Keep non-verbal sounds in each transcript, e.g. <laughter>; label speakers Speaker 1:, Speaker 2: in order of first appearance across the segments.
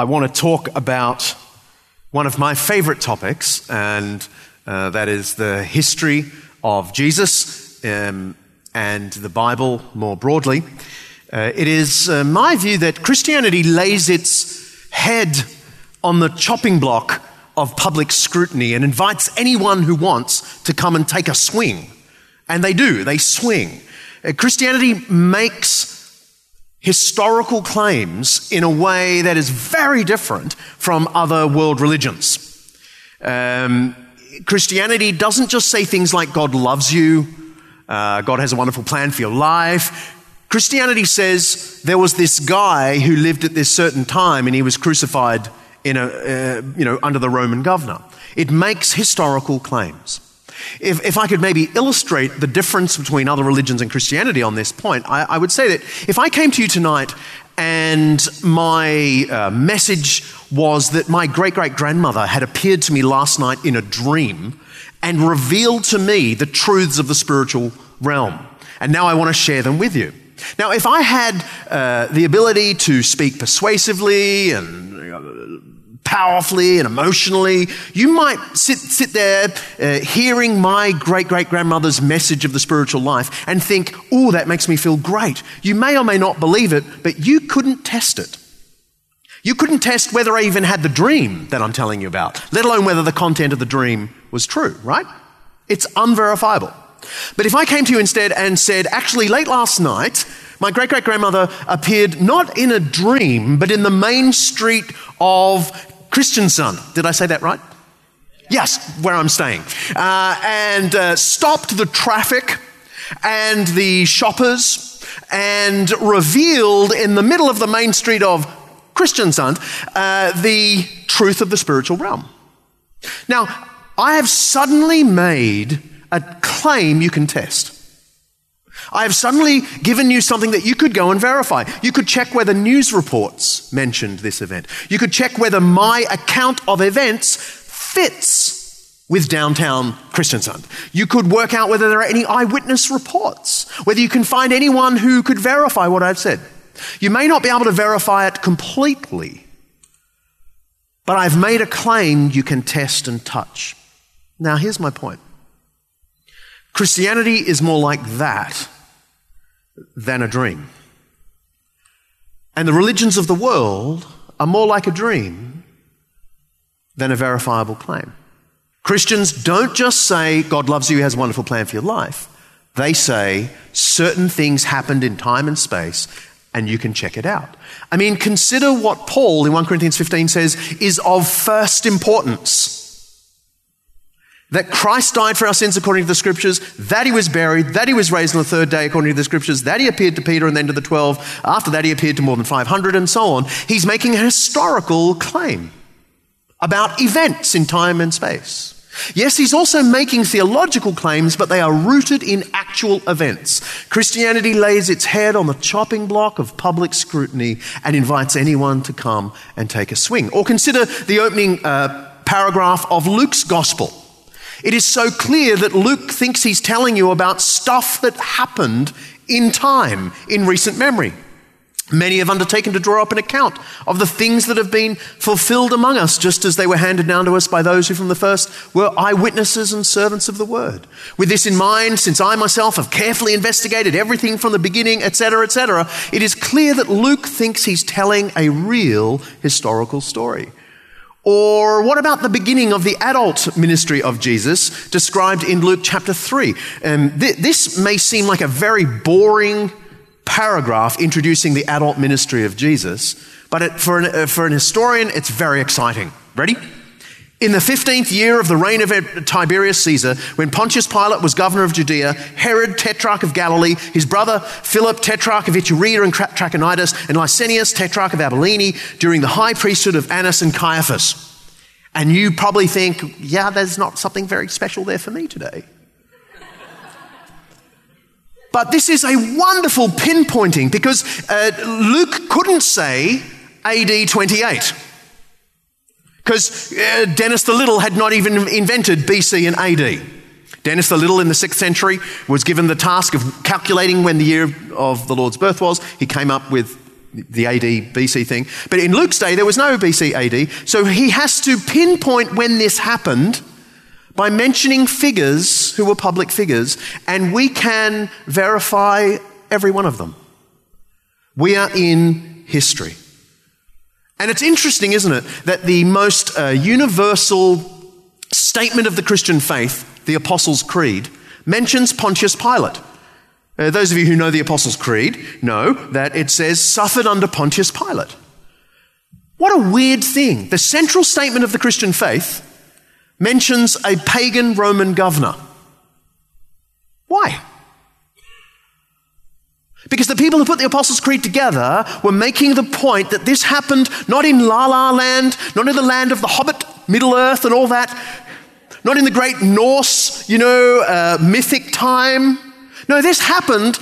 Speaker 1: I want to talk about one of my favorite topics, and uh, that is the history of Jesus um, and the Bible more broadly. Uh, it is uh, my view that Christianity lays its head on the chopping block of public scrutiny and invites anyone who wants to come and take a swing. And they do, they swing. Uh, Christianity makes historical claims in a way that is very different from other world religions. Um, Christianity doesn't just say things like God loves you, uh, God has a wonderful plan for your life. Christianity says there was this guy who lived at this certain time and he was crucified in a, uh, you know, under the Roman governor. It makes historical claims. If, if I could maybe illustrate the difference between other religions and Christianity on this point, I, I would say that if I came to you tonight and my uh, message was that my great great grandmother had appeared to me last night in a dream and revealed to me the truths of the spiritual realm, and now I want to share them with you. Now, if I had uh, the ability to speak persuasively and powerfully and emotionally. You might sit, sit there uh, hearing my great great grandmother's message of the spiritual life and think, oh, that makes me feel great. You may or may not believe it, but you couldn't test it. You couldn't test whether I even had the dream that I'm telling you about, let alone whether the content of the dream was true, right? It's unverifiable. But if I came to you instead and said, actually, late last night, my great great grandmother appeared not in a dream, but in the main street of Kristiansand. Did I say that right? Yes, where I'm staying. Uh, and uh, stopped the traffic and the shoppers and revealed in the middle of the main street of Kristiansand uh, the truth of the spiritual realm. Now, I have suddenly made a claim you can test. I have suddenly given you something that you could go and verify. You could check whether news reports mentioned this event. You could check whether my account of events fits with downtown Kristiansand. You could work out whether there are any eyewitness reports, whether you can find anyone who could verify what I've said. You may not be able to verify it completely, but I've made a claim you can test and touch. Now, here's my point Christianity is more like that than a dream. And the religions of the world are more like a dream than a verifiable claim. Christians don't just say God loves you, has a wonderful plan for your life. They say certain things happened in time and space, and you can check it out. I mean, consider what Paul in 1 Corinthians 15 says is of first importance that Christ died for our sins according to the scriptures, that he was buried, that he was raised on the third day according to the scriptures, that he appeared to Peter and then to the 12. After that, he appeared to more than 500 and so on. He's making a historical claim about events in time and space. Yes, he's also making theological claims, but they are rooted in actual events. Christianity lays its head on the chopping block of public scrutiny and invites anyone to come and take a swing. Or consider the opening uh, paragraph of Luke's gospel. It is so clear that Luke thinks he's telling you about stuff that happened in time, in recent memory. Many have undertaken to draw up an account of the things that have been fulfilled among us, just as they were handed down to us by those who from the first were eyewitnesses and servants of the word. With this in mind, since I myself have carefully investigated everything from the beginning, etc., etc., it is clear that Luke thinks he's telling a real historical story. Or what about the beginning of the adult ministry of Jesus described in Luke chapter 3? Um, th- this may seem like a very boring paragraph introducing the adult ministry of Jesus, but it, for, an, uh, for an historian, it's very exciting. Ready? In the 15th year of the reign of Tiberius Caesar, when Pontius Pilate was governor of Judea, Herod, tetrarch of Galilee, his brother Philip, tetrarch of Iturea and Trachonitis, and Lysanias, tetrarch of Abilene, during the high priesthood of Annas and Caiaphas. And you probably think, yeah, there's not something very special there for me today. But this is a wonderful pinpointing because uh, Luke couldn't say AD 28. Because uh, Dennis the Little had not even invented BC and AD. Dennis the Little in the 6th century was given the task of calculating when the year of the Lord's birth was. He came up with the AD BC thing. But in Luke's day, there was no BC AD. So he has to pinpoint when this happened by mentioning figures who were public figures, and we can verify every one of them. We are in history. And it's interesting, isn't it, that the most uh, universal statement of the Christian faith, the Apostles' Creed, mentions Pontius Pilate. Uh, those of you who know the Apostles' Creed know that it says, suffered under Pontius Pilate. What a weird thing. The central statement of the Christian faith mentions a pagan Roman governor. Why? Because the people who put the Apostles' Creed together were making the point that this happened not in La La Land, not in the land of the Hobbit, Middle Earth, and all that, not in the great Norse, you know, uh, mythic time. No, this happened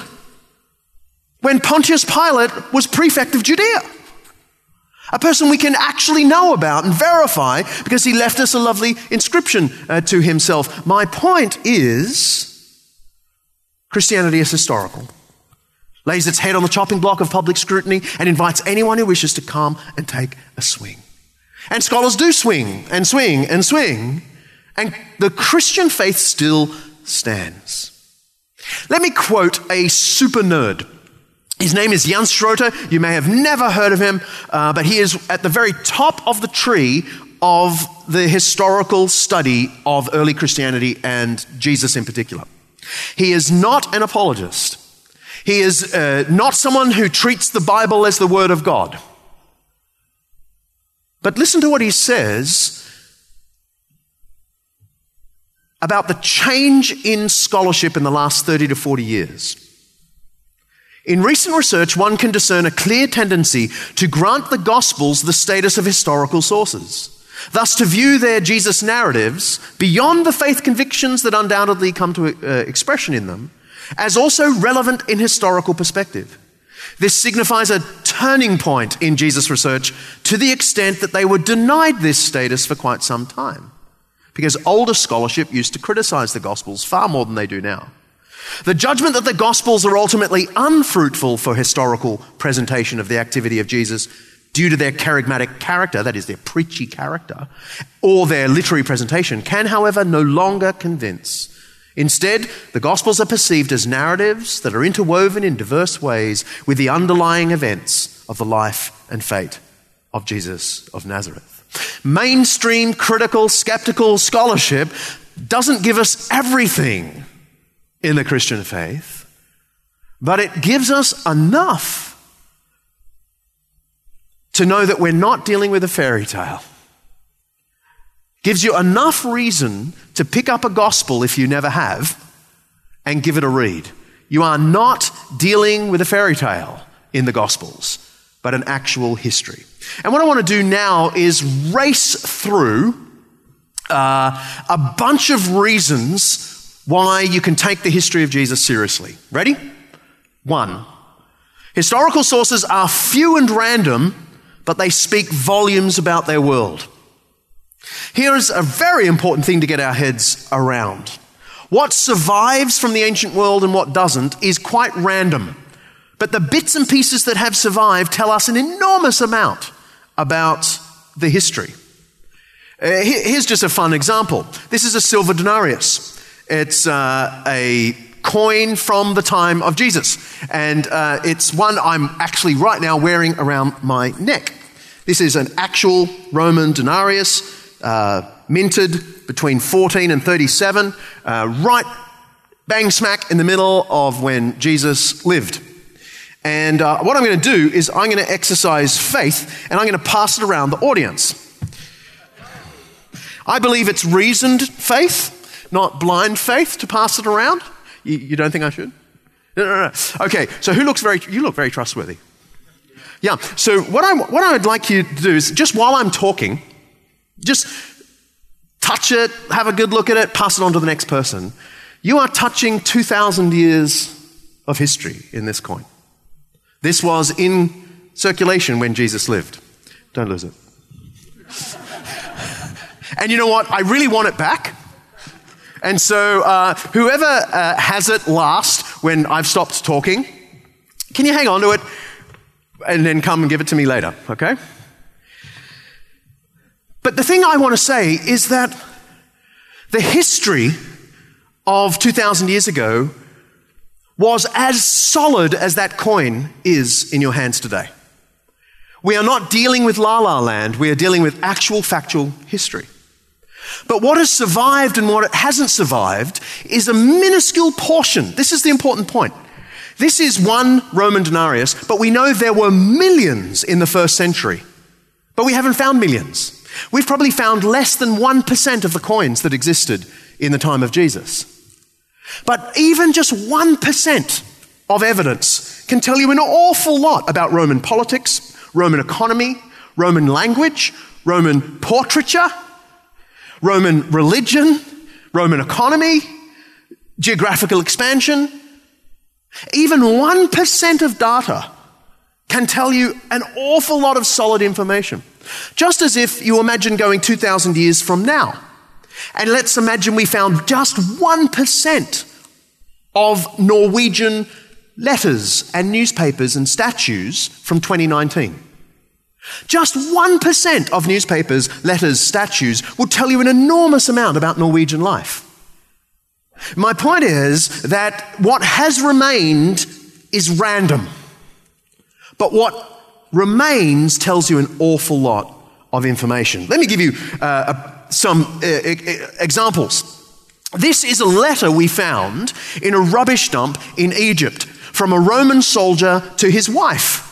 Speaker 1: when Pontius Pilate was prefect of Judea. A person we can actually know about and verify because he left us a lovely inscription uh, to himself. My point is Christianity is historical, lays its head on the chopping block of public scrutiny, and invites anyone who wishes to come and take a swing. And scholars do swing and swing and swing, and the Christian faith still stands. Let me quote a super nerd his name is Jan Schroter. You may have never heard of him, uh, but he is at the very top of the tree of the historical study of early Christianity and Jesus in particular. He is not an apologist. He is uh, not someone who treats the Bible as the Word of God. But listen to what he says about the change in scholarship in the last 30 to 40 years. In recent research, one can discern a clear tendency to grant the Gospels the status of historical sources, thus, to view their Jesus narratives beyond the faith convictions that undoubtedly come to uh, expression in them, as also relevant in historical perspective. This signifies a turning point in Jesus' research to the extent that they were denied this status for quite some time, because older scholarship used to criticize the Gospels far more than they do now. The judgment that the Gospels are ultimately unfruitful for historical presentation of the activity of Jesus due to their charismatic character, that is, their preachy character, or their literary presentation, can, however, no longer convince. Instead, the Gospels are perceived as narratives that are interwoven in diverse ways with the underlying events of the life and fate of Jesus of Nazareth. Mainstream critical, skeptical scholarship doesn't give us everything in the Christian faith, but it gives us enough to know that we're not dealing with a fairy tale. Gives you enough reason to pick up a gospel if you never have and give it a read. You are not dealing with a fairy tale in the gospels, but an actual history. And what I want to do now is race through uh, a bunch of reasons why you can take the history of Jesus seriously. Ready? One, historical sources are few and random, but they speak volumes about their world. Here is a very important thing to get our heads around. What survives from the ancient world and what doesn't is quite random. But the bits and pieces that have survived tell us an enormous amount about the history. Uh, here's just a fun example. This is a silver denarius. It's uh, a coin from the time of Jesus. And uh, it's one I'm actually right now wearing around my neck. This is an actual Roman denarius, uh, minted between 14 and 37, uh, right bang smack in the middle of when Jesus lived. And uh, what I'm going to do is I'm going to exercise faith and I'm going to pass it around the audience. I believe it's reasoned faith, not blind faith, to pass it around. You, you don't think I should? No, no, no. Okay, so who looks very, you look very trustworthy. Yeah, so what, I, what I would like you to do is just while I'm talking, just touch it, have a good look at it, pass it on to the next person. You are touching 2,000 years of history in this coin. This was in circulation when Jesus lived. Don't lose it. <laughs> and you know what? I really want it back. And so, uh, whoever uh, has it last when I've stopped talking, can you hang on to it and then come and give it to me later, okay? But the thing I want to say is that the history of 2,000 years ago was as solid as that coin is in your hands today. We are not dealing with la la land, we are dealing with actual factual history. But what has survived and what hasn't survived is a minuscule portion. This is the important point. This is one Roman denarius, but we know there were millions in the first century. But we haven't found millions. We've probably found less than 1% of the coins that existed in the time of Jesus. But even just 1% of evidence can tell you an awful lot about Roman politics, Roman economy, Roman language, Roman portraiture, Roman religion, Roman economy, geographical expansion. Even 1% of data can tell you an awful lot of solid information. Just as if you imagine going 2,000 years from now. And let's imagine we found just 1% of Norwegian letters and newspapers and statues from 2019. Just 1% of newspapers, letters, statues will tell you an enormous amount about Norwegian life. My point is that what has remained is random. But what remains tells you an awful lot of information. Let me give you uh, some uh, examples. This is a letter we found in a rubbish dump in Egypt from a Roman soldier to his wife.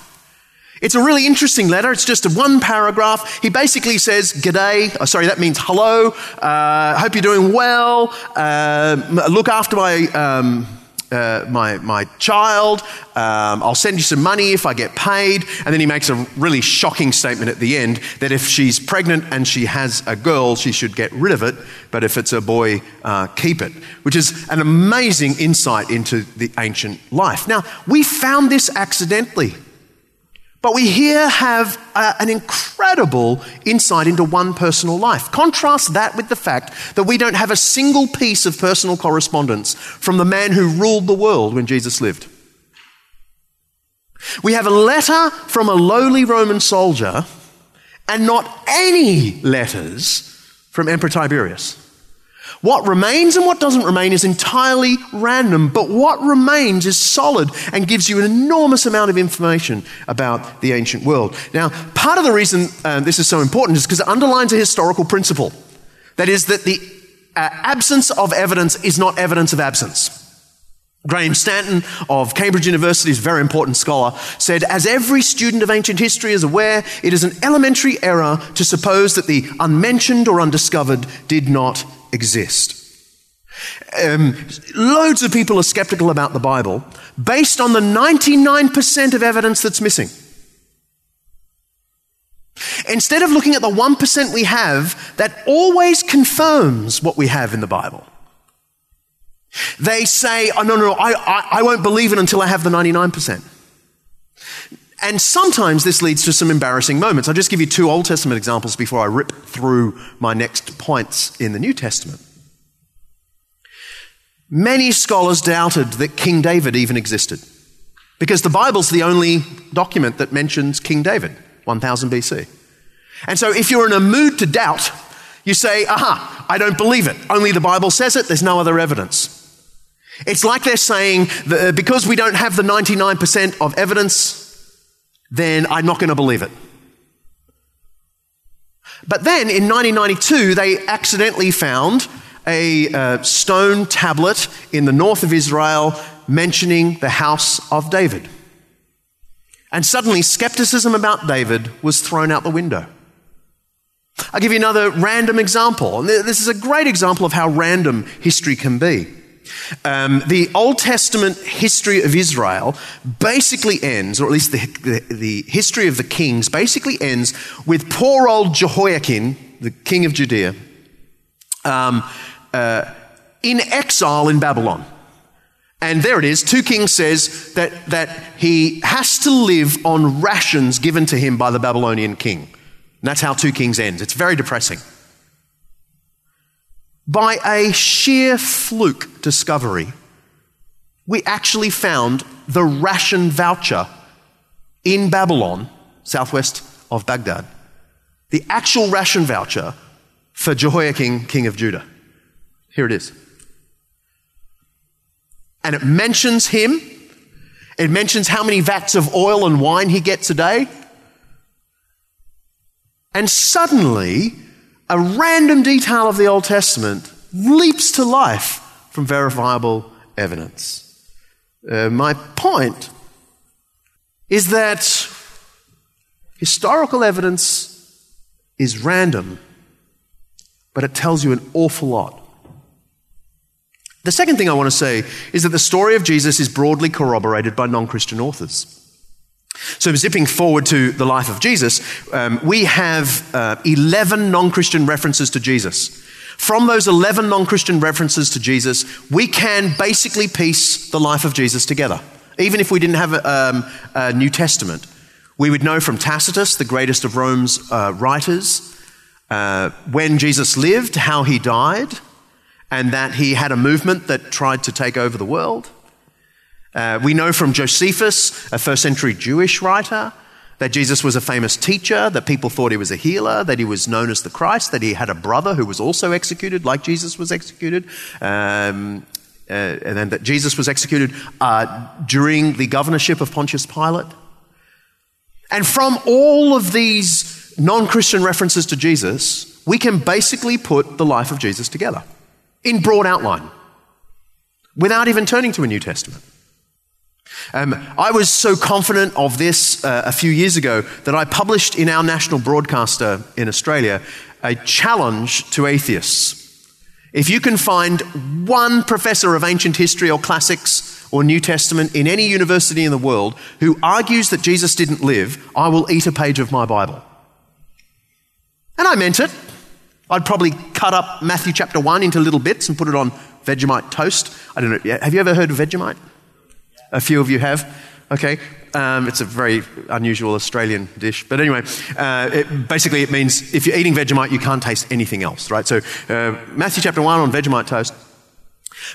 Speaker 1: It's a really interesting letter. It's just a one paragraph. He basically says, G'day. Oh, sorry, that means hello. Uh, hope you're doing well. Uh, look after my. Um, uh, my, my child, um, I'll send you some money if I get paid. And then he makes a really shocking statement at the end that if she's pregnant and she has a girl, she should get rid of it, but if it's a boy, uh, keep it, which is an amazing insight into the ancient life. Now, we found this accidentally. But we here have uh, an incredible insight into one personal life. Contrast that with the fact that we don't have a single piece of personal correspondence from the man who ruled the world when Jesus lived. We have a letter from a lowly Roman soldier and not any letters from Emperor Tiberius. What remains and what doesn't remain is entirely random, but what remains is solid and gives you an enormous amount of information about the ancient world. Now, part of the reason uh, this is so important is because it underlines a historical principle. That is, that the uh, absence of evidence is not evidence of absence. Graham Stanton of Cambridge University, is a very important scholar, said, As every student of ancient history is aware, it is an elementary error to suppose that the unmentioned or undiscovered did not exist. Um, loads of people are skeptical about the Bible based on the 99% of evidence that's missing. Instead of looking at the 1% we have that always confirms what we have in the Bible, they say, oh, no, no, no I, I, I won't believe it until I have the 99%. And sometimes this leads to some embarrassing moments. I'll just give you two Old Testament examples before I rip through my next points in the New Testament. Many scholars doubted that King David even existed because the Bible's the only document that mentions King David, 1000 BC. And so if you're in a mood to doubt, you say, aha, I don't believe it. Only the Bible says it, there's no other evidence. It's like they're saying that uh, because we don't have the 99% of evidence, then I'm not going to believe it. But then in 1992, they accidentally found a uh, stone tablet in the north of Israel mentioning the house of David. And suddenly, skepticism about David was thrown out the window. I'll give you another random example. And this is a great example of how random history can be. Um, the Old Testament history of Israel basically ends, or at least the, the, the, history of the kings basically ends with poor old Jehoiakim, the king of Judea, um, uh, in exile in Babylon. And there it is. 2 Kings says that, that he has to live on rations given to him by the Babylonian king. And that's how 2 Kings ends. It's very depressing. By a sheer fluke discovery, we actually found the ration voucher in Babylon, southwest of Baghdad. The actual ration voucher for Jehoiakim, king of Judah. Here it is. And it mentions him. It mentions how many vats of oil and wine he gets a day. And suddenly, a random detail of the Old Testament leaps to life from verifiable evidence. Uh, my point is that historical evidence is random, but it tells you an awful lot. The second thing I want to say is that the story of Jesus is broadly corroborated by non Christian authors. So, zipping forward to the life of Jesus, um, we have uh, 11 non Christian references to Jesus. From those 11 non Christian references to Jesus, we can basically piece the life of Jesus together. Even if we didn't have a, um, a New Testament, we would know from Tacitus, the greatest of Rome's uh, writers, uh, when Jesus lived, how he died, and that he had a movement that tried to take over the world. Uh, we know from Josephus, a first century Jewish writer, that Jesus was a famous teacher, that people thought he was a healer, that he was known as the Christ, that he had a brother who was also executed, like Jesus was executed, um, uh, and then that Jesus was executed uh, during the governorship of Pontius Pilate. And from all of these non Christian references to Jesus, we can basically put the life of Jesus together in broad outline without even turning to a New Testament. Um, I was so confident of this uh, a few years ago that I published in our national broadcaster in Australia a challenge to atheists. If you can find one professor of ancient history or classics or New Testament in any university in the world who argues that Jesus didn't live, I will eat a page of my Bible. And I meant it. I'd probably cut up Matthew chapter 1 into little bits and put it on Vegemite toast. I don't know. Have you ever heard of Vegemite? A few of you have. Okay. Um, it's a very unusual Australian dish. But anyway, uh, it, basically it means if you're eating Vegemite, you can't taste anything else, right? So uh, Matthew chapter 1 on Vegemite toast.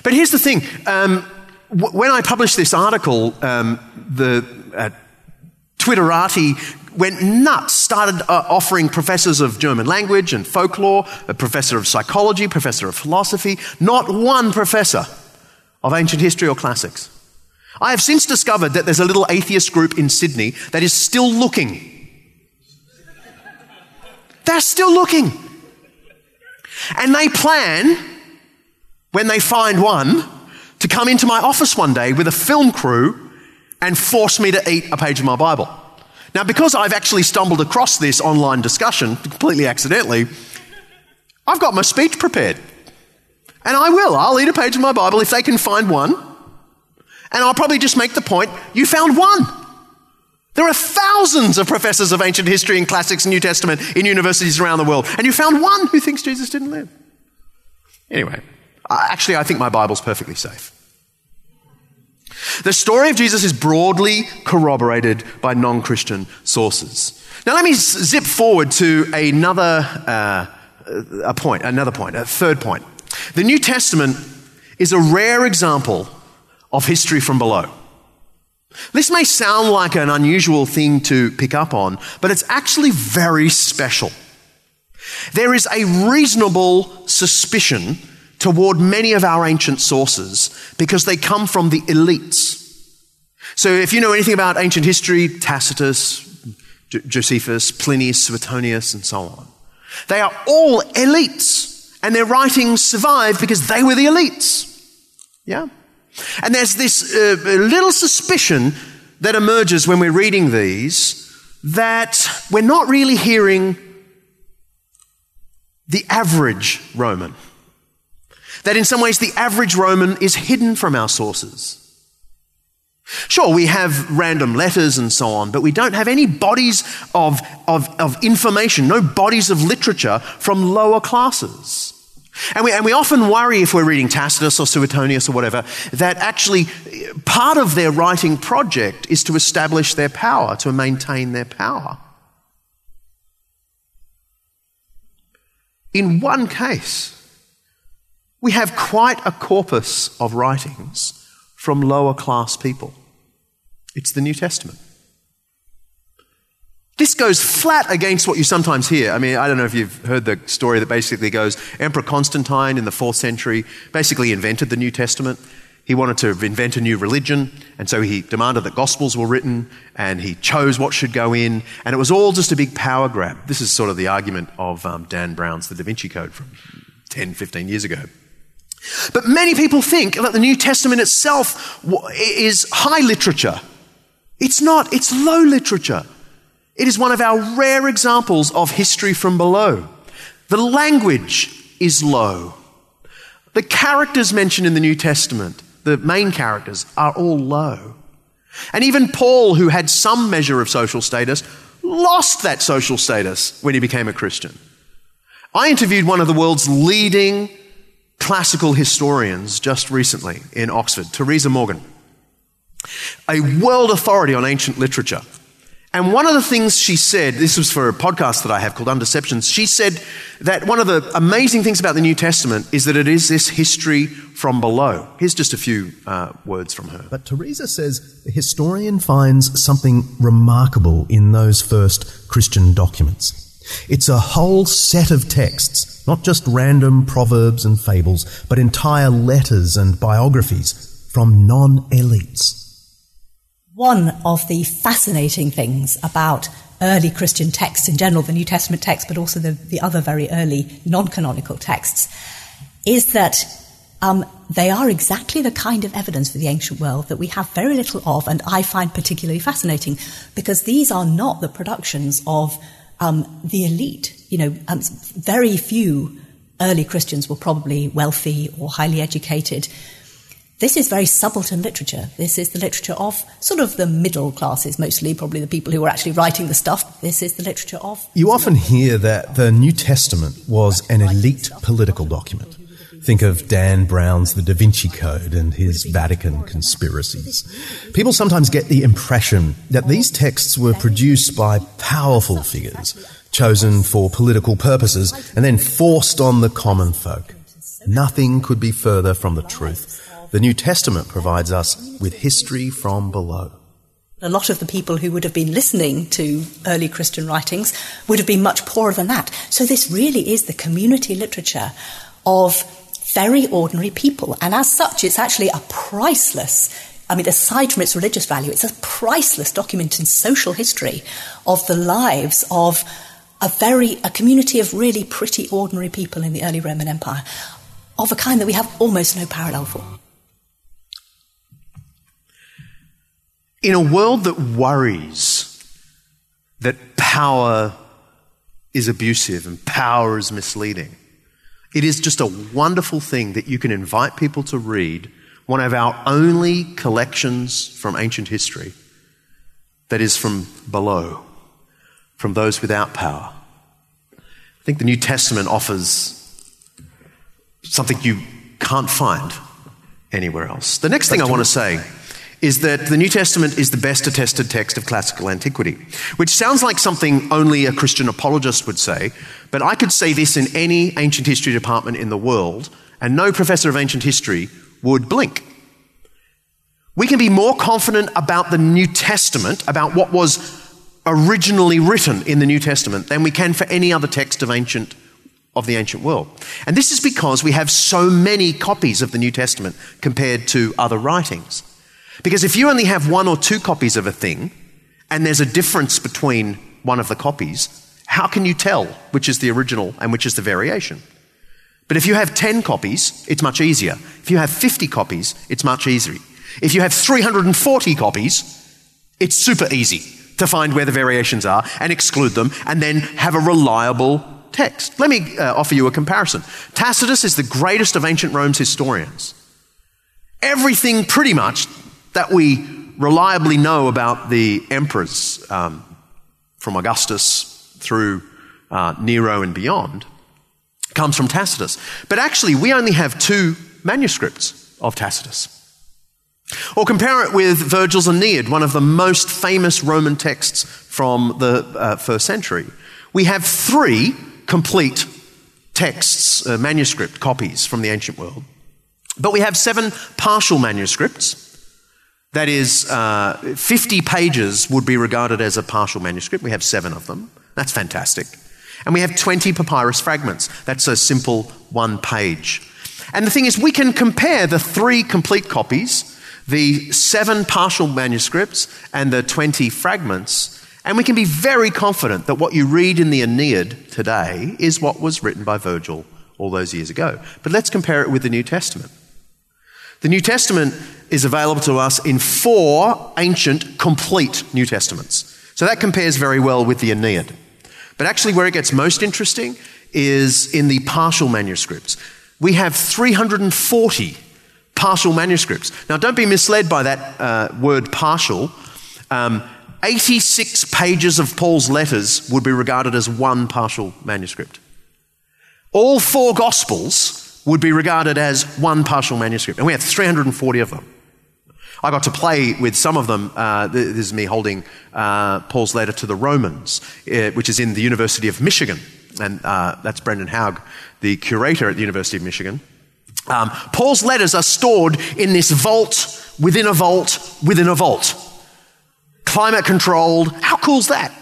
Speaker 1: But here's the thing. Um, w- when I published this article, um, the uh, Twitterati went nuts, started uh, offering professors of German language and folklore, a professor of psychology, professor of philosophy, not one professor of ancient history or classics. I have since discovered that there's a little atheist group in Sydney that is still looking. They're still looking. And they plan, when they find one, to come into my office one day with a film crew and force me to eat a page of my Bible. Now, because I've actually stumbled across this online discussion completely accidentally, I've got my speech prepared. And I will. I'll eat a page of my Bible if they can find one. And I'll probably just make the point you found one. There are thousands of professors of ancient history and classics and New Testament in universities around the world, and you found one who thinks Jesus didn't live. Anyway, actually, I think my Bible's perfectly safe. The story of Jesus is broadly corroborated by non Christian sources. Now, let me zip forward to another uh, a point, another point, a third point. The New Testament is a rare example of history from below. This may sound like an unusual thing to pick up on, but it's actually very special. There is a reasonable suspicion toward many of our ancient sources because they come from the elites. So, if you know anything about ancient history, Tacitus, Josephus, Pliny, Suetonius, and so on, they are all elites, and their writings survive because they were the elites. Yeah? And there's this uh, little suspicion that emerges when we're reading these that we're not really hearing the average Roman. That in some ways the average Roman is hidden from our sources. Sure, we have random letters and so on, but we don't have any bodies of, of, of information, no bodies of literature from lower classes. And we, and we often worry if we're reading Tacitus or Suetonius or whatever, that actually eh, part of their writing project is to establish their power, to maintain their power. In one case, we have quite a corpus of writings from lower class people. It's the New Testament. This goes flat against what you sometimes hear. I mean, I don't know if you've heard the story that basically goes Emperor Constantine in the fourth century basically invented the New Testament. He wanted to invent a new religion, and so he demanded that Gospels were written, and he chose what should go in, and it was all just a big power grab. This is sort of the argument of um, Dan Brown's The Da Vinci Code from 10, 15 years ago. But many people think that the New Testament itself is high literature. It's not, it's low literature. It is one of our rare examples of history from below. The language is low. The characters mentioned in the New Testament, the main characters, are all low. And even Paul, who had some measure of social status, lost that social status when he became a Christian. I interviewed one of the world's leading classical historians just recently in Oxford, Teresa Morgan a world authority on ancient literature. And one of the things she said, this was for a podcast that I have called Undeceptions, she said that one of the amazing things about the New Testament is that it is this history from below. Here's just a few uh, words from her.
Speaker 2: But Teresa says the historian finds something remarkable in those first Christian documents. It's a whole set of texts, not just random proverbs and fables, but entire letters and biographies from non elites
Speaker 3: one of the fascinating things about early Christian texts in general, the New Testament texts, but also the, the other very early non canonical texts, is that um, they are exactly the kind of evidence for the ancient world that we have very little of, and I find particularly fascinating because these are not the productions of um, the elite. You know, um, very few early Christians were probably wealthy or highly educated. This is very subaltern literature. This is the literature of sort of the middle classes, mostly probably the people who are actually writing the stuff. This is the literature of.
Speaker 2: You often hear that the New Testament was an elite political document. Think of Dan Brown's The Da Vinci Code and his Vatican conspiracies. People sometimes get the impression that these texts were produced by powerful figures, chosen for political purposes, and then forced on the common folk. Nothing could be further from the truth. The New Testament provides us with history from below.
Speaker 3: A lot of the people who would have been listening to early Christian writings would have been much poorer than that. So this really is the community literature of very ordinary people. And as such, it's actually a priceless I mean, aside from its religious value, it's a priceless document in social history of the lives of a very a community of really pretty ordinary people in the early Roman Empire, of a kind that we have almost no parallel for.
Speaker 1: In a world that worries that power is abusive and power is misleading, it is just a wonderful thing that you can invite people to read one of our only collections from ancient history that is from below, from those without power. I think the New Testament offers something you can't find anywhere else. The next thing I want to say is that the New Testament is the best attested text of classical antiquity, which sounds like something only a Christian apologist would say, but I could say this in any ancient history department in the world, and no professor of ancient history would blink. We can be more confident about the New Testament, about what was originally written in the New Testament, than we can for any other text of ancient of the ancient world. And this is because we have so many copies of the New Testament compared to other writings. Because if you only have one or two copies of a thing, and there's a difference between one of the copies, how can you tell which is the original and which is the variation? But if you have 10 copies, it's much easier. If you have 50 copies, it's much easier. If you have 340 copies, it's super easy to find where the variations are and exclude them and then have a reliable text. Let me uh, offer you a comparison. Tacitus is the greatest of ancient Rome's historians. Everything pretty much that we reliably know about the emperors, um, from Augustus through uh, Nero and beyond, comes from Tacitus. But actually, we only have two manuscripts of Tacitus. Or compare it with Virgil's Aeneid, one of the most famous Roman texts from the uh, first century. We have three complete texts, uh, manuscript copies from the ancient world. But we have seven partial manuscripts. That is, uh, 50 pages would be regarded as a partial manuscript. We have seven of them. That's fantastic. And we have 20 papyrus fragments. That's a simple one page. And the thing is, we can compare the three complete copies the seven partial manuscripts and the 20 fragments, and we can be very confident that what you read in the Aeneid today is what was written by Virgil all those years ago. But let's compare it with the New Testament. The New Testament is available to us in four ancient, complete New Testaments. So that compares very well with the Aeneid. But actually, where it gets most interesting is in the partial manuscripts. We have 340 partial manuscripts. Now, don't be misled by that uh, word partial. Um, 86 pages of Paul's letters would be regarded as one partial manuscript. All four Gospels would be regarded as one partial manuscript, and we have 340 of them. I got to play with some of them. Uh, this is me holding uh, Paul's letter to the Romans, uh, which is in the University of Michigan. And uh, that's Brendan Haug, the curator at the University of Michigan. Um, Paul's letters are stored in this vault within a vault within a vault. Climate controlled. How cool is that?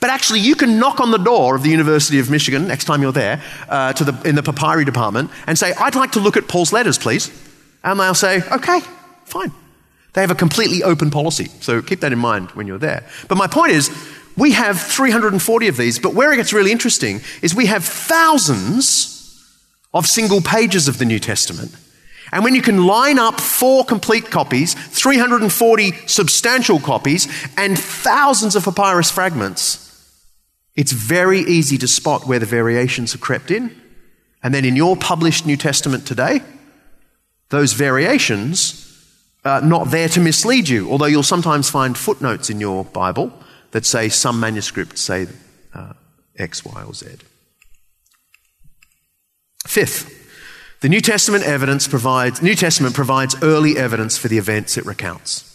Speaker 1: But actually, you can knock on the door of the University of Michigan next time you're there uh, to the, in the papyri department and say, I'd like to look at Paul's letters, please. And they'll say, okay, fine. They have a completely open policy. So keep that in mind when you're there. But my point is, we have 340 of these, but where it gets really interesting is we have thousands of single pages of the New Testament. And when you can line up four complete copies, 340 substantial copies, and thousands of papyrus fragments, it's very easy to spot where the variations have crept in. And then in your published New Testament today, those variations are not there to mislead you, although you'll sometimes find footnotes in your Bible that say some manuscripts say uh, X, Y, or Z. Fifth, the New Testament evidence provides, New Testament provides early evidence for the events it recounts.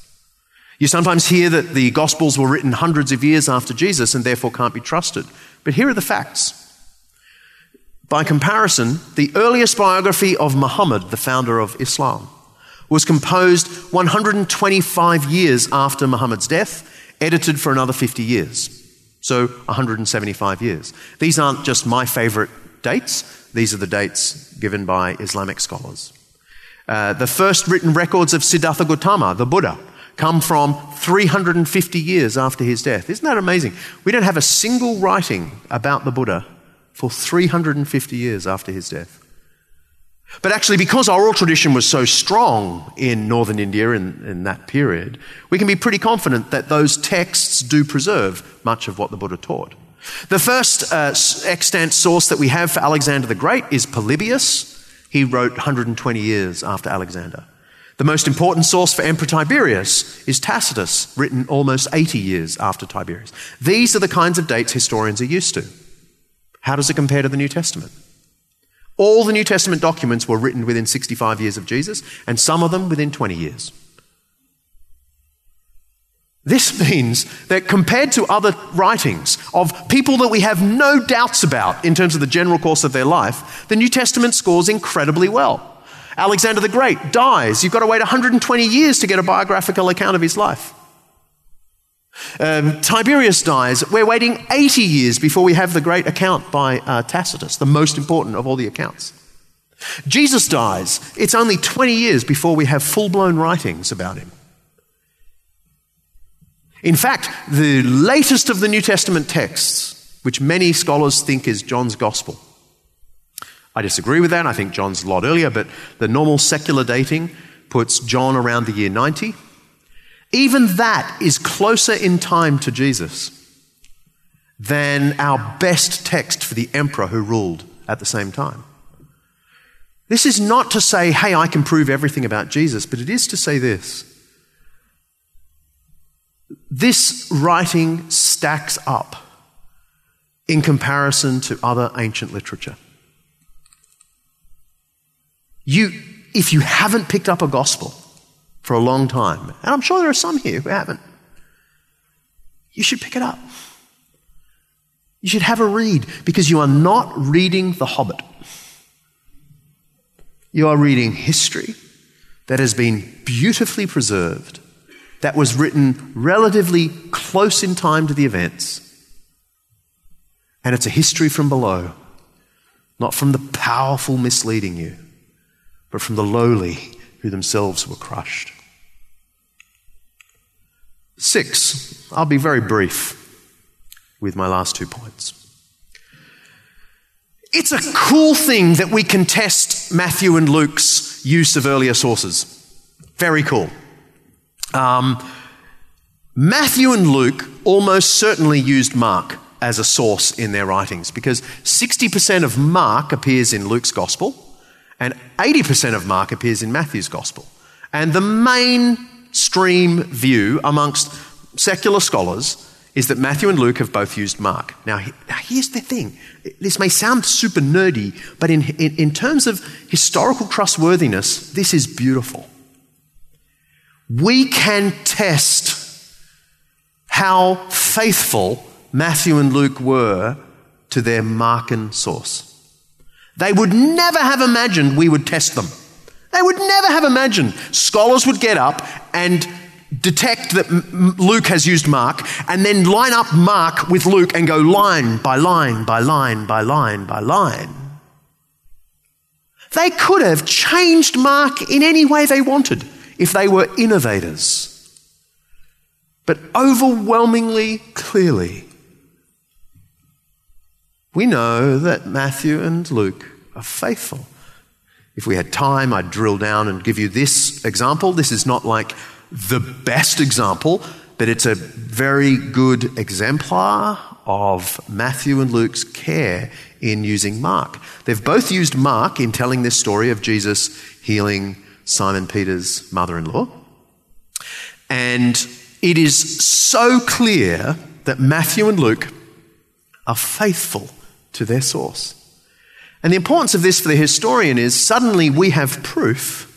Speaker 1: You sometimes hear that the Gospels were written hundreds of years after Jesus and therefore can't be trusted. But here are the facts. By comparison, the earliest biography of Muhammad, the founder of Islam, was composed 125 years after Muhammad's death, edited for another 50 years. So 175 years. These aren't just my favorite dates, these are the dates given by Islamic scholars. Uh, the first written records of Siddhartha Gautama, the Buddha, come from 350 years after his death. Isn't that amazing? We don't have a single writing about the Buddha for 350 years after his death. But actually, because oral tradition was so strong in northern India in, in that period, we can be pretty confident that those texts do preserve much of what the Buddha taught. The first uh, extant source that we have for Alexander the Great is Polybius. He wrote 120 years after Alexander. The most important source for Emperor Tiberius is Tacitus, written almost 80 years after Tiberius. These are the kinds of dates historians are used to. How does it compare to the New Testament? All the New Testament documents were written within 65 years of Jesus, and some of them within 20 years. This <laughs> means that compared to other writings of people that we have no doubts about in terms of the general course of their life, the New Testament scores incredibly well. Alexander the Great dies. You've got to wait 120 years to get a biographical account of his life. Um, Tiberius dies. We're waiting 80 years before we have the great account by uh, Tacitus, the most important of all the accounts. Jesus dies. It's only 20 years before we have full blown writings about him. In fact, the latest of the New Testament texts, which many scholars think is John's Gospel, I disagree with that. I think John's a lot earlier, but the normal secular dating puts John around the year 90. Even that is closer in time to Jesus than our best text for the emperor who ruled at the same time. This is not to say, hey, I can prove everything about Jesus, but it is to say this. This writing stacks up in comparison to other ancient literature. You, if you haven't picked up a gospel for a long time, and I'm sure there are some here who haven't, you should pick it up. You should have a read because you are not reading The Hobbit. You are reading history that has been beautifully preserved, that was written relatively close in time to the events. And it's a history from below, not from the powerful misleading you, but from the lowly who themselves were crushed. Six, I'll be very brief with my last two points. It's a cool thing that we can test Matthew and Luke's use of earlier sources. Very cool. Um, Matthew and Luke almost certainly used Mark as a source in their writings because 60% of Mark appears in Luke's gospel and 80% of Mark appears in Matthew's gospel. And the mainstream view amongst secular scholars is that Matthew and Luke have both used Mark. Now, here's the thing. This may sound super nerdy, but in, in, in terms of historical trustworthiness, this is beautiful. We can test how faithful Matthew and Luke were to their Markan source. They would never have imagined we would test them. They would never have imagined scholars would get up and detect that Luke has used Mark and then line up Mark with Luke and go line by line by line by line by line. They could have changed Mark in any way they wanted if they were innovators. But overwhelmingly clearly, we know that Matthew and Luke are faithful. If we had time, I'd drill down and give you this example. This is not like the best example, but it's a very good exemplar of Matthew and Luke's care in using Mark. They've both used Mark in telling this story of Jesus healing Simon Peter's mother in law. And it is so clear that Matthew and Luke are faithful to their source. And the importance of this for the historian is suddenly we have proof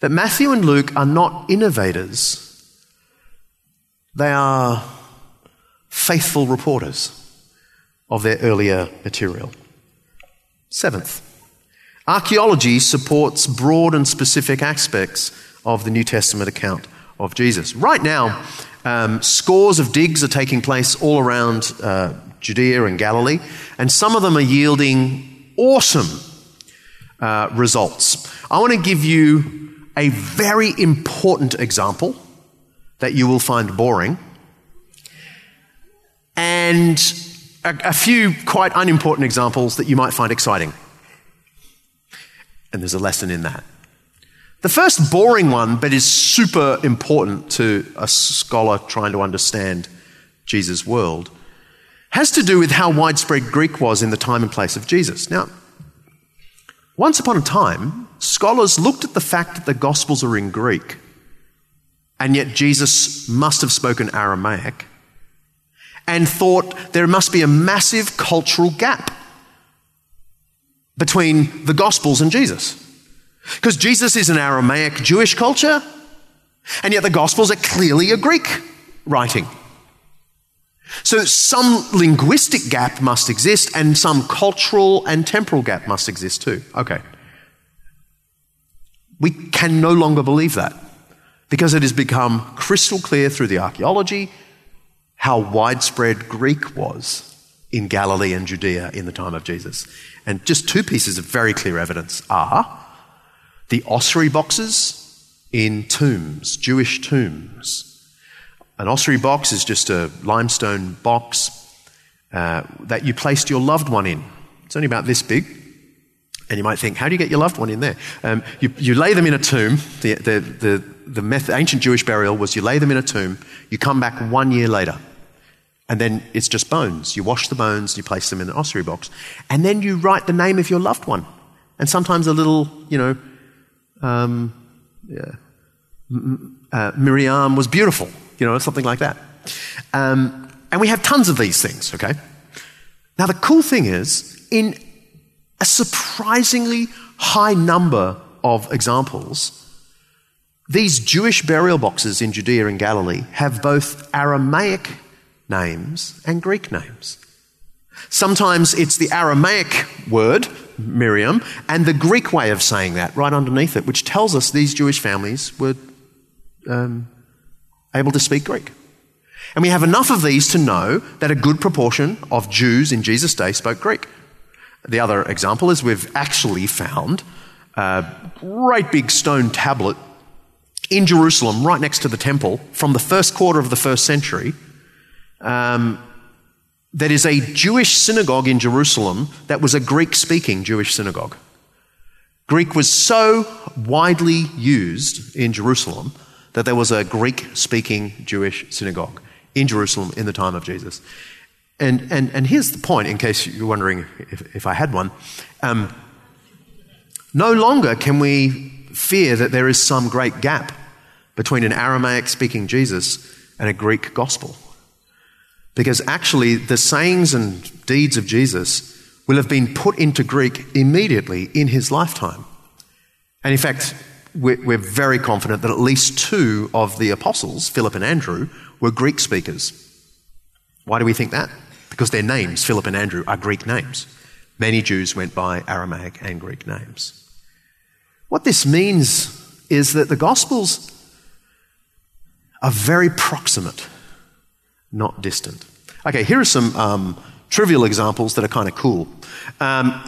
Speaker 1: that Matthew and Luke are not innovators, they are faithful reporters of their earlier material. Seventh, archaeology supports broad and specific aspects of the New Testament account of Jesus. Right now, um, scores of digs are taking place all around uh, Judea and Galilee, and some of them are yielding awesome uh, results. I want to give you a very important example that you will find boring, and a, a, few quite unimportant examples that you might find exciting. And there's a lesson in that. The first boring one, but is super important to a scholar trying to understand Jesus' world, has to do with how widespread Greek was in the time and place of Jesus. Now, once upon a time, scholars looked at the fact that the Gospels are in Greek, and yet Jesus must have spoken Aramaic, and thought there must be a massive cultural gap between the Gospels and Jesus. Because Jesus is an Aramaic Jewish culture, and yet the Gospels are clearly a Greek writing. So some linguistic gap must exist, and some cultural and temporal gap must exist too. Okay. We can no longer believe that because it has become crystal clear through the archaeology how widespread Greek was in Galilee and Judea in the time of Jesus. And just two pieces of very clear evidence are the ossuary boxes in tombs, Jewish tombs. An ossuary box is just a limestone box uh, that you placed your loved one in. It's only about this big. And you might think, how do you get your loved one in there? Um, you, you, lay them in a tomb. The, the, the, the method, ancient Jewish burial was you lay them in a tomb, you come back one year later, And then it's just bones. You wash the bones, you place them in an ossuary box, and then you write the name of your loved one. And sometimes a little, you know, um, yeah, uh, Miriam was beautiful, you know, something like that. Um, and we have tons of these things, okay? Now, the cool thing is, in a surprisingly high number of examples, these Jewish burial boxes in Judea and Galilee have both Aramaic names and Greek names. Sometimes it's the Aramaic word, Miriam, and the Greek way of saying that right underneath it, which tells us these Jewish families were um, able to speak Greek. And we have enough of these to know that a good proportion of Jews in Jesus' day spoke Greek. The other example is we've actually found a great big stone tablet in Jerusalem, right next to the temple, from the first quarter of the first century, um, that is a Jewish synagogue in Jerusalem that was a Greek speaking Jewish synagogue. Greek was so widely used in Jerusalem that there was a Greek speaking Jewish synagogue in Jerusalem in the time of Jesus. And, and, and here's the point, in case you're wondering if, if I had one. Um, no longer can we fear that there is some great gap between an Aramaic speaking Jesus and a Greek gospel. Because actually, the sayings and deeds of Jesus will have been put into Greek immediately in his lifetime. And in fact, we're very confident that at least two of the apostles, Philip and Andrew, were Greek speakers. Why do we think that? Because their names, Philip and Andrew, are Greek names. Many Jews went by Aramaic and Greek names. What this means is that the Gospels are very proximate, not distant. Okay, here are some um, trivial examples that are kind of cool. Um,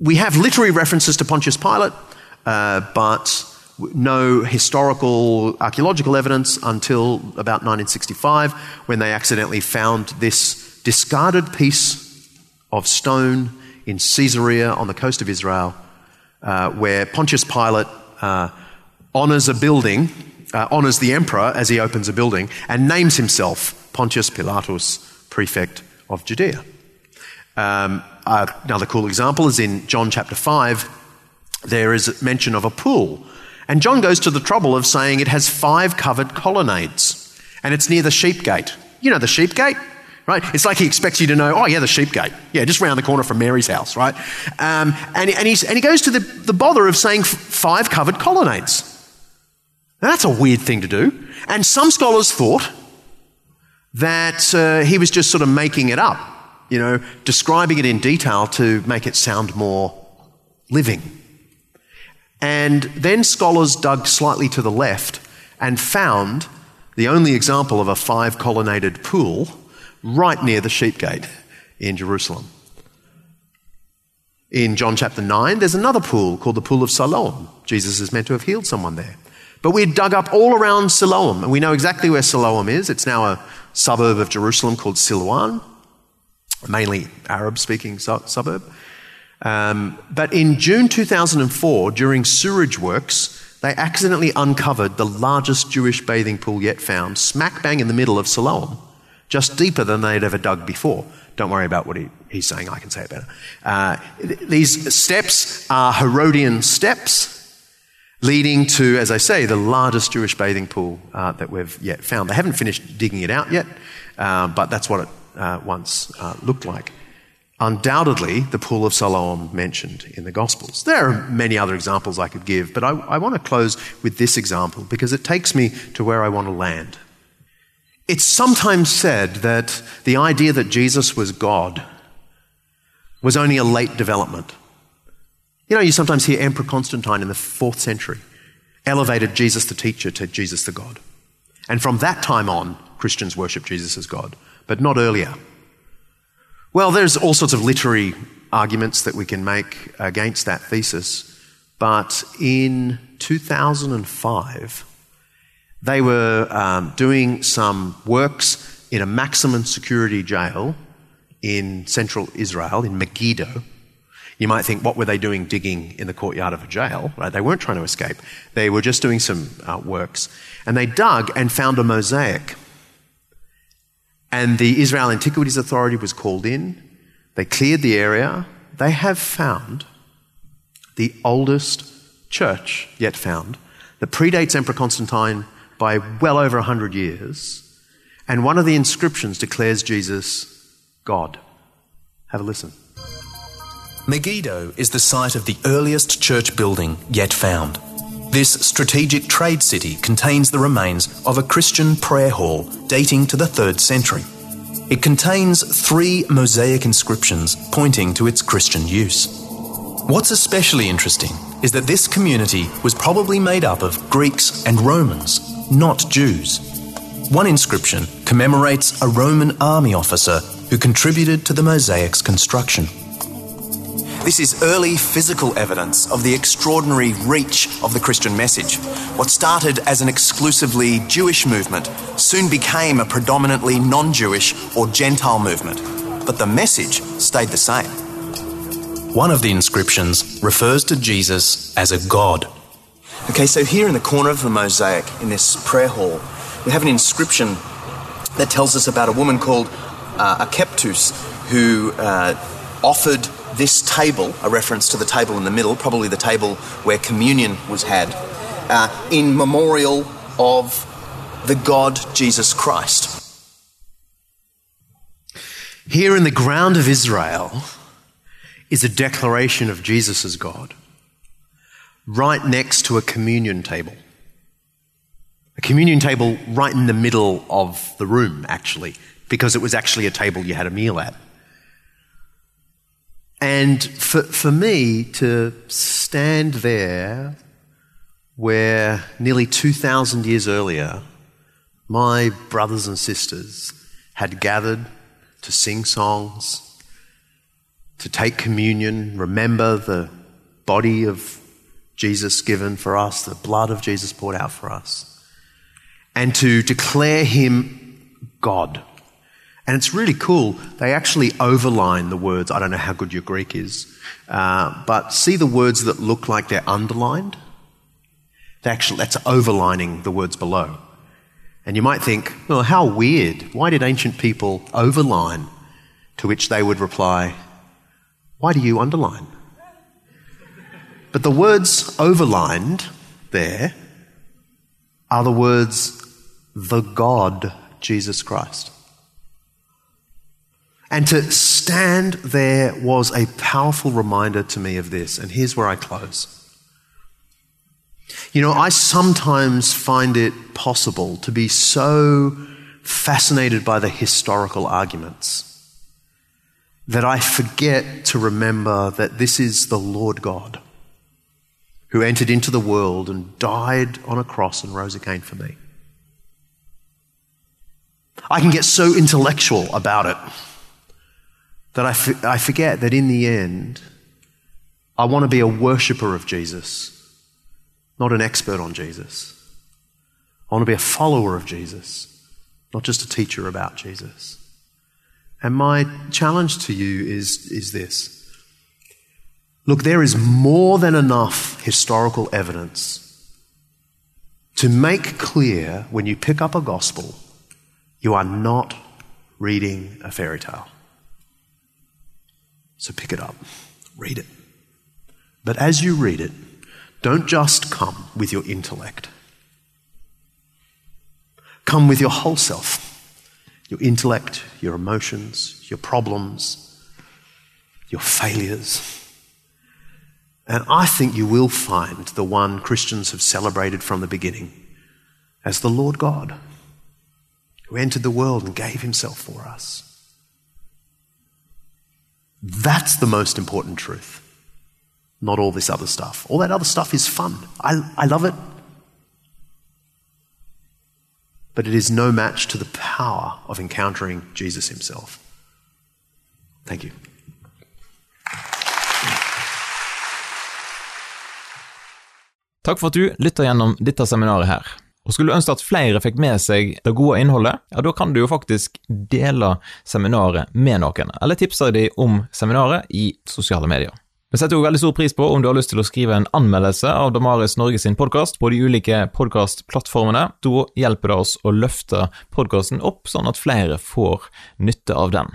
Speaker 1: we have literary references to Pontius Pilate, but no historical archaeological evidence until about 1965 when they accidentally found this discarded piece of stone in Caesarea on the coast of Israel uh, where Pontius Pilate uh, honors a building, uh, honors the emperor as he opens a building, and names himself Pontius Pilatus, prefect of Judea. Um, another cool example is in John chapter 5, there is mention of a pool and John goes to the trouble of saying it has five covered colonnades and it's near the sheep gate. You know the sheep gate? Right? It's like he expects you to know, oh, yeah, the sheep gate. Yeah, just round the corner from Mary's house, right? Um, and, and, he's, and he goes to the, the bother of saying five covered colonnades. Now, that's a weird thing to do. And some scholars thought that uh, he was just sort of making it up, you know, describing it in detail to make it sound more living. And then scholars dug slightly to the left and found the only example of a five colonnaded pool right near the sheep gate in Jerusalem. In John chapter 9, there's another pool called the Pool of Siloam. Jesus is meant to have healed someone there. But we dug up all around Siloam, and we know exactly where Siloam is. It's now a suburb of Jerusalem called Siloam, mainly Arab speaking suburb. Um, but in June 2004, during sewerage works, they accidentally uncovered the largest Jewish bathing pool yet found, smack bang in the middle of Siloam, just deeper than they'd ever dug before. Don't worry about what he, he's saying, I can say it better. Uh, these steps are Herodian steps, leading to, as I say, the largest Jewish bathing pool uh, that we've yet found. They haven't finished digging it out yet, uh, but that's what it uh, once uh, looked like undoubtedly the pool of Siloam mentioned in the Gospels. There are many other examples I could give, but I, I, want to close with this example because it takes me to where I want to land. It's sometimes said that the idea that Jesus was God was only a late development. You know, you sometimes hear Emperor Constantine in the fourth century elevated Jesus the teacher to Jesus the God. And from that time on, Christians worship Jesus as God, but not earlier. Well, there's all sorts of literary arguments that we can make against that thesis, but in 2005, they were um, doing some works in a maximum security jail in central Israel, in Megiddo. You might think, what were they doing digging in the courtyard of a jail? Right? They weren't trying to escape. They were just doing some uh, works. And they dug and found a mosaic And the Israel Antiquities Authority was called in. They cleared the area. They have found the oldest church yet found that predates Emperor Constantine by well over 100 years. And one of the inscriptions declares Jesus God. Have a listen.
Speaker 4: Megiddo is the site of the earliest church building yet found. This strategic trade city contains the remains of a Christian prayer hall dating to the 3rd century. It contains three mosaic inscriptions pointing to its Christian use. What's especially interesting is that this community was probably made up of Greeks and Romans, not Jews. One inscription commemorates a Roman army officer who contributed to the mosaic's construction. This is early physical evidence of the extraordinary reach of the Christian message. What started as an exclusively Jewish movement soon became a predominantly non Jewish or Gentile movement, but the message stayed the same. One of the inscriptions refers to Jesus as a god. Okay, so here in the corner of the mosaic in this prayer hall, we have an inscription that tells us about a woman called uh, Akeptus who uh, offered this table, a reference to the table in the middle, probably the table where communion was had, uh, in memorial of the God Jesus Christ.
Speaker 1: Here in the ground of Israel is a declaration of Jesus as God, right next to a communion table. A communion table right in the middle of the room, actually, because it was actually a table you had a meal at. And for, for me to stand there where nearly 2,000 years earlier, my brothers and sisters had gathered to sing songs, to take communion, remember the body of Jesus given for us, the blood of Jesus poured out for us, and to declare him God. And it's really cool. They actually overline the words. I don't know how good your Greek is, uh, but see the words that look like they're underlined? They actually, that's overlining the words below. And you might think, well, how weird. Why did ancient people overline? To which they would reply, why do you underline? But the words overlined there are the words, the God Jesus Christ. And to stand there was a powerful reminder to me of this. And here's where I close. You know, I sometimes find it possible to be so fascinated by the historical arguments that I forget to remember that this is the Lord God who entered into the world and died on a cross and rose again for me. I can get so intellectual about it that I, f- I forget that in the end, I want to be a worshiper of Jesus, not an expert on Jesus. I want to be a follower of Jesus, not just a teacher about Jesus. And my challenge to you is, is this. Look, there is more than enough historical evidence to make clear when you pick up a gospel, you are not reading a fairy tale. So pick it up, read it. But as you read it, don't just come with your intellect. Come with your whole self your intellect, your emotions, your problems, your failures. And I think you will find the one Christians have celebrated from the beginning as the Lord God, who entered the world and gave himself for us. That's the most important truth, not all this other stuff. All that other stuff is fun. I, I love it. But it is no match to the power of encountering Jesus himself. Thank you.
Speaker 5: Takk for at du lytter gjennom dette seminaret her. Og Skulle du ønske at flere fikk med seg det gode innholdet, ja, da kan du jo faktisk dele seminaret med noen, eller tipse dem om seminaret i sosiale medier. Vi setter også veldig stor pris på om du har lyst til å skrive en anmeldelse av Damaris Norge sin podkast på de ulike podkastplattformene. Da hjelper det oss å løfte podkasten opp, sånn at flere får nytte av den.